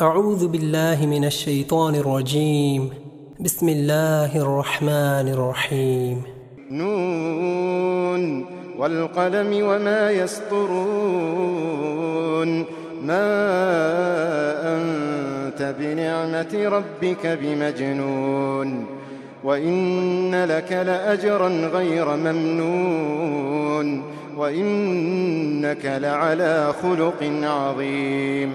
أعوذ بالله من الشيطان الرجيم. بسم الله الرحمن الرحيم. نون والقلم وما يسطرون. ما أنت بنعمة ربك بمجنون. وإن لك لأجرا غير ممنون. وإنك لعلى خلق عظيم.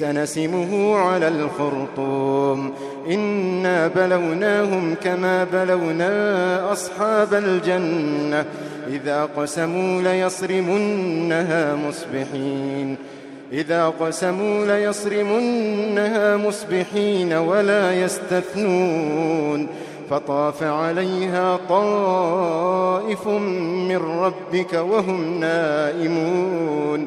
سنسمه على الخرطوم. إنا بلوناهم كما بلونا أصحاب الجنة. إذا قسموا ليصرمنها مصبحين. إذا قسموا ليصرمنها مصبحين ولا يستثنون. فطاف عليها طائف من ربك وهم نائمون.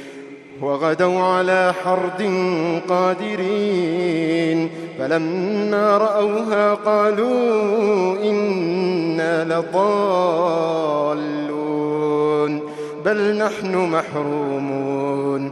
وغدوا على حرد قادرين. فلما رأوها قالوا إنا لضالون بل نحن محرومون.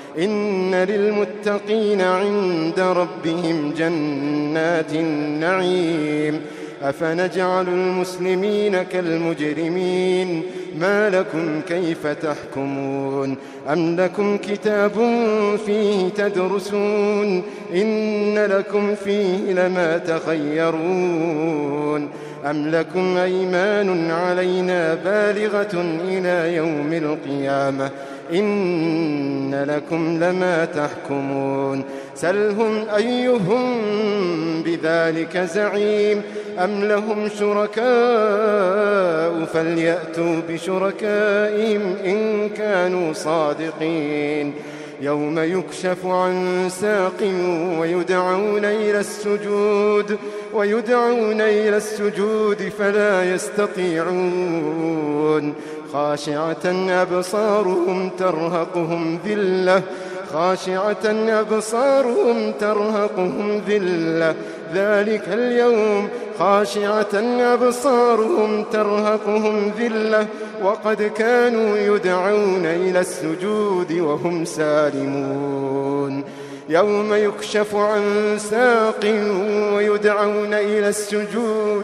إن للمتقين عند ربهم جنات النعيم. أفنجعل المسلمين كالمجرمين؟ ما لكم كيف تحكمون؟ أم لكم كتاب فيه تدرسون؟ إن لكم فيه لما تخيرون. أم لكم أيمان علينا بالغة إلى يوم القيامة؟ إن لكم لما تحكمون سلهم أيهم بذلك زعيم أم لهم شركاء فليأتوا بشركائهم إن كانوا صادقين يوم يكشف عن ساق ويدعون إلى السجود ويدعون إلى السجود فلا يستطيعون خاشعة أبصارهم ترهقهم ذلة. خاشعة أبصارهم ترهقهم ذلة. ذلك اليوم خاشعة أبصارهم ترهقهم ذلة. وقد كانوا يدعون إلى السجود وهم سالمون. يوم يكشف عن ساق ويدعون إلى السجود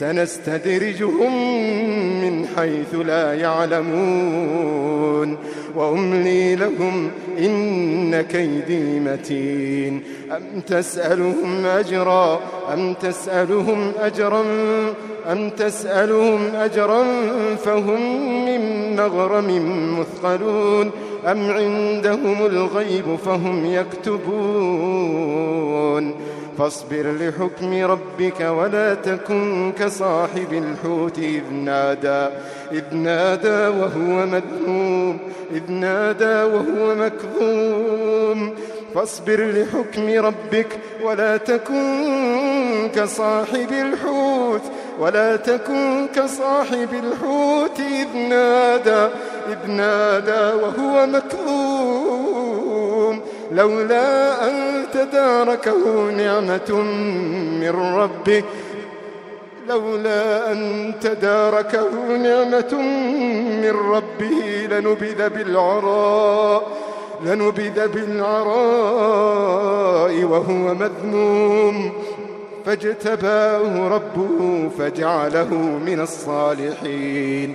سنستدرجهم من حيث لا يعلمون وأملي لهم إن كيدي متين. أم تسألهم أجرا؟ أم تسألهم أجرا؟ أم تسألهم أجرا فهم من مغرم مثقلون؟ أم عندهم الغيب فهم يكتبون؟ فاصبر لحكم ربك ولا تكن كصاحب الحوت إذ نادى إذ نادى وهو مذموم إذ نادى وهو مكظوم. فاصبر لحكم ربك ولا تكن كصاحب الحوت ولا تكن كصاحب الحوت إذ نادى إذ نادى وهو مكظوم. لولا أن تداركه نعمة من ربه لولا أن تداركه نعمة من ربه لنبذ بالعراء لنبذ بالعراء وهو مذموم. فاجتباه ربه فجعله من الصالحين.